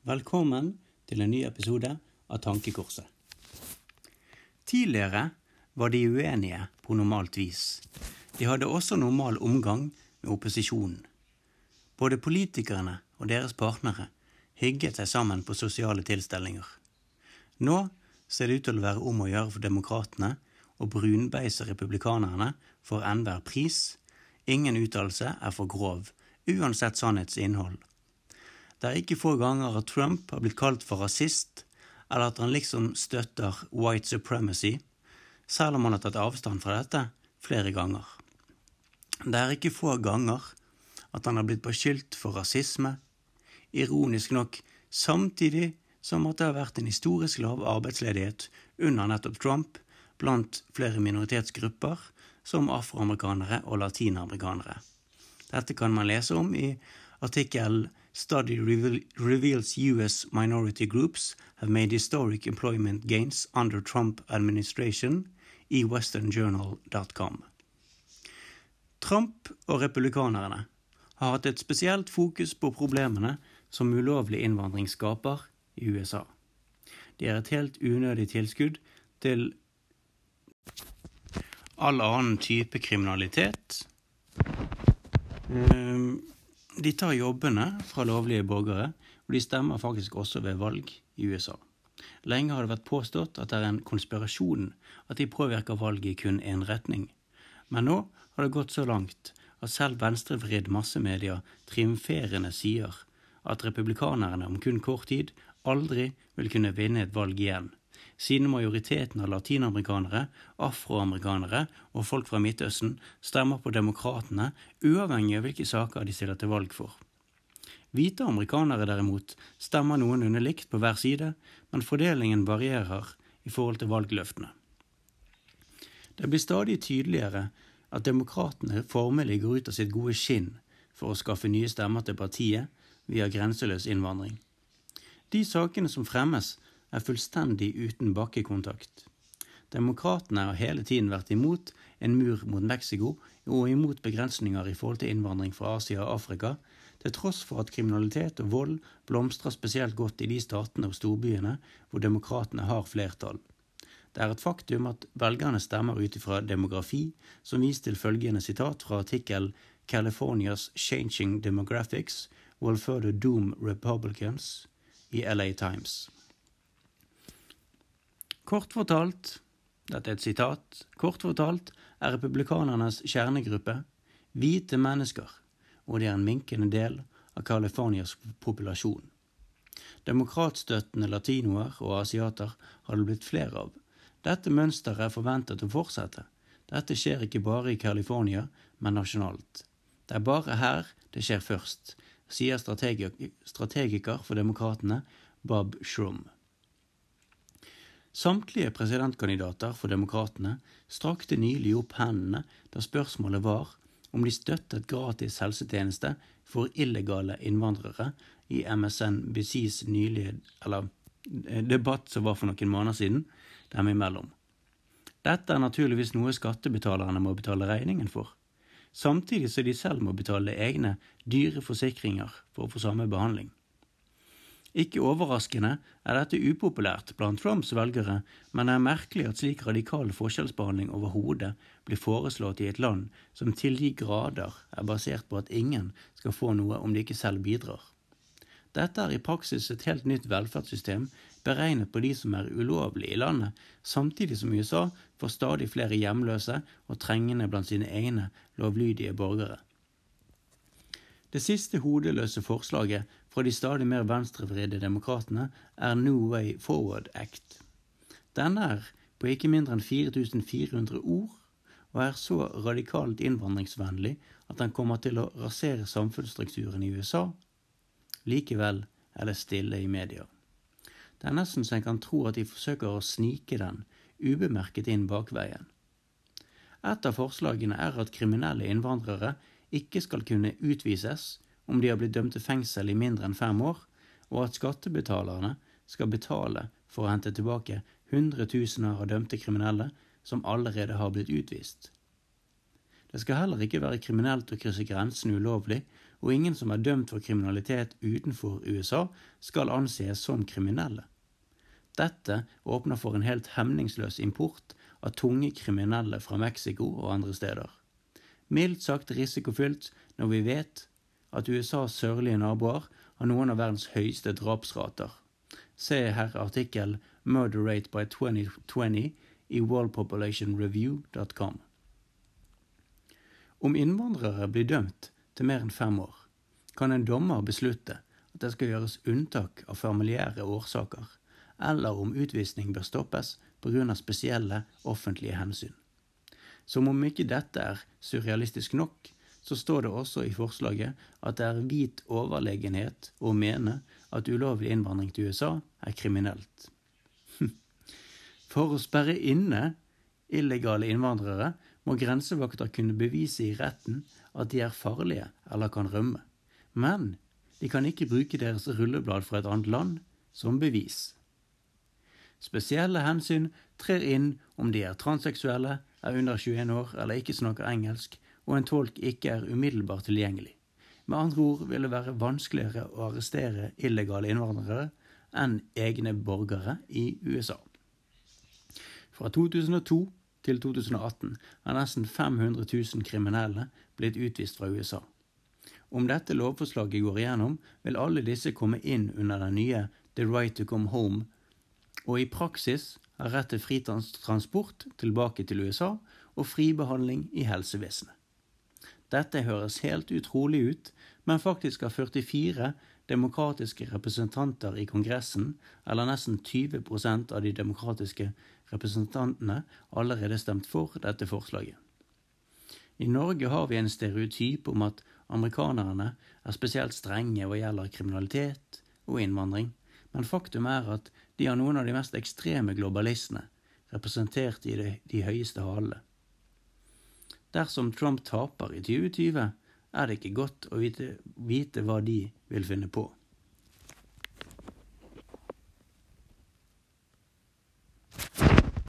Velkommen til en ny episode av Tankekorset. Tidligere var de uenige på normalt vis. De hadde også normal omgang med opposisjonen. Både politikerne og deres partnere hygget seg sammen på sosiale tilstelninger. Nå ser det ut til å være om å gjøre for demokratene å brunbeise republikanerne for enhver pris. Ingen uttalelse er for grov, uansett sannhetsinnhold. Det er ikke få ganger at Trump har blitt kalt for rasist, eller at han liksom støtter white supremacy, selv om han har tatt avstand fra dette flere ganger. Det er ikke få ganger at han har blitt beskyldt for rasisme, ironisk nok samtidig som at det har vært en historisk lav arbeidsledighet under nettopp Trump blant flere minoritetsgrupper, som afroamerikanere og latinamerikanere. Dette kan man lese om i artikkelen Study reveals US minority groups have made historic employment gains under Trump administration i westernjournal.com. Trump og republikanerne har hatt et spesielt fokus på problemene som ulovlig innvandring skaper i USA. De er et helt unødig tilskudd til all annen type kriminalitet. Um, de tar jobbene fra lovlige borgere, og de stemmer faktisk også ved valg i USA. Lenge har det vært påstått at det er en konspirasjon at de påvirker valget i kun én retning. Men nå har det gått så langt at selv venstrevridd massemedia triumferende sier at republikanerne om kun kort tid aldri vil kunne vinne et valg igjen, siden majoriteten av latinamerikanere, afroamerikanere og folk fra Midtøsten stemmer på demokratene uavhengig av hvilke saker de stiller til valg for. Hvite amerikanere derimot stemmer noenlunde likt på hver side, men fordelingen varierer i forhold til valgløftene. Det blir stadig tydeligere at demokratene formelig går ut av sitt gode skinn for å skaffe nye stemmer til partiet via grenseløs innvandring. De sakene som fremmes, er fullstendig uten bakkekontakt. Demokratene har hele tiden vært imot en mur mot Mexico og imot begrensninger i forhold til innvandring fra Asia og Afrika, til tross for at kriminalitet og vold blomstrer spesielt godt i de statene og storbyene hvor demokratene har flertall. Det er et faktum at velgerne stemmer ut ifra demografi, som viser til følgende sitat fra artikkel Californias Changing Demographics Will Further Doom Republicans i LA Times. Kort fortalt, dette er et sitat, kort fortalt er republikanernes kjernegruppe hvite mennesker, og de er en minkende del av Californias populasjon. Demokratstøttende latinoer og asiater har det blitt flere av. Dette mønsteret er forventet å fortsette. Dette skjer ikke bare i California, men nasjonalt. Det er bare her det skjer først, sier strategiker for demokratene Bob Shrum. Samtlige presidentkandidater for demokratene strakte nylig opp hendene da spørsmålet var om de støttet gratis helsetjeneste for illegale innvandrere i MSNBCs nylige eller, eh, debatt som var for noen måneder siden, dem imellom. Dette er naturligvis noe skattebetalerne må betale regningen for, samtidig som de selv må betale egne dyre forsikringer for å få samme behandling. Ikke overraskende er dette upopulært blant Trumps velgere, men det er merkelig at slik radikal forskjellsbehandling overhodet blir foreslått i et land som til de grader er basert på at ingen skal få noe om de ikke selv bidrar. Dette er i praksis et helt nytt velferdssystem beregnet på de som er ulovlige i landet, samtidig som USA får stadig flere hjemløse og trengende blant sine egne lovlydige borgere. Det siste hodeløse forslaget fra de stadig mer venstrevridde demokratene er No Way Forward Act. Denne er på ikke mindre enn 4400 ord og er så radikalt innvandringsvennlig at den kommer til å rasere samfunnsstrukturen i USA. Likevel er det stille i media. Det er nesten så en kan tro at de forsøker å snike den ubemerket inn bakveien. Et av forslagene er at kriminelle innvandrere ikke skal kunne utvises om de har blitt dømt til fengsel i mindre enn fem år, og at skattebetalerne skal betale for å hente tilbake hundretusener av dømte kriminelle som allerede har blitt utvist. Det skal heller ikke være kriminelt å krysse grensen ulovlig, og ingen som er dømt for kriminalitet utenfor USA, skal anses som kriminelle. Dette åpner for en helt hemningsløs import av tunge kriminelle fra Mexico og andre steder. Mildt sagt risikofylt når vi vet at USAs sørlige naboer har noen av verdens høyeste drapsrater. Se her artikkel 'Murder Rate by 2020' i worldpopulationreview.com. Om innvandrere blir dømt til mer enn fem år, kan en dommer beslutte at det skal gjøres unntak av familiære årsaker, eller om utvisning bør stoppes pga. spesielle offentlige hensyn. Som om ikke dette er surrealistisk nok, så står det også i forslaget at det er hvit overlegenhet å mene at ulovlig innvandring til USA er kriminelt. For å sperre inne illegale innvandrere må grensevakter kunne bevise i retten at de er farlige eller kan rømme. Men de kan ikke bruke deres rulleblad fra et annet land som bevis. Spesielle hensyn trer inn om de er transseksuelle, er under 21 år eller ikke snakker engelsk, og en tolk ikke er umiddelbart tilgjengelig. Med andre ord vil det være vanskeligere å arrestere illegale innvandrere enn egne borgere i USA. Fra 2002 til 2018 er nesten 500 000 kriminelle blitt utvist fra USA. Om dette lovforslaget går igjennom, vil alle disse komme inn under den nye The Right to Come Home, og i praksis har rett til fritransport tilbake til USA og fri behandling i helsevesenet. Dette høres helt utrolig ut, men faktisk har 44 demokratiske representanter i Kongressen, eller nesten 20% av de demokratiske representantene, allerede stemt for dette forslaget. I Norge har vi en stereotyp om at amerikanerne er spesielt strenge hva gjelder kriminalitet og innvandring, men faktum er at de har noen av de mest ekstreme globalistene, representert i de, de høyeste halene. Dersom Trump taper i 2020, er det ikke godt å vite, vite hva de vil finne på.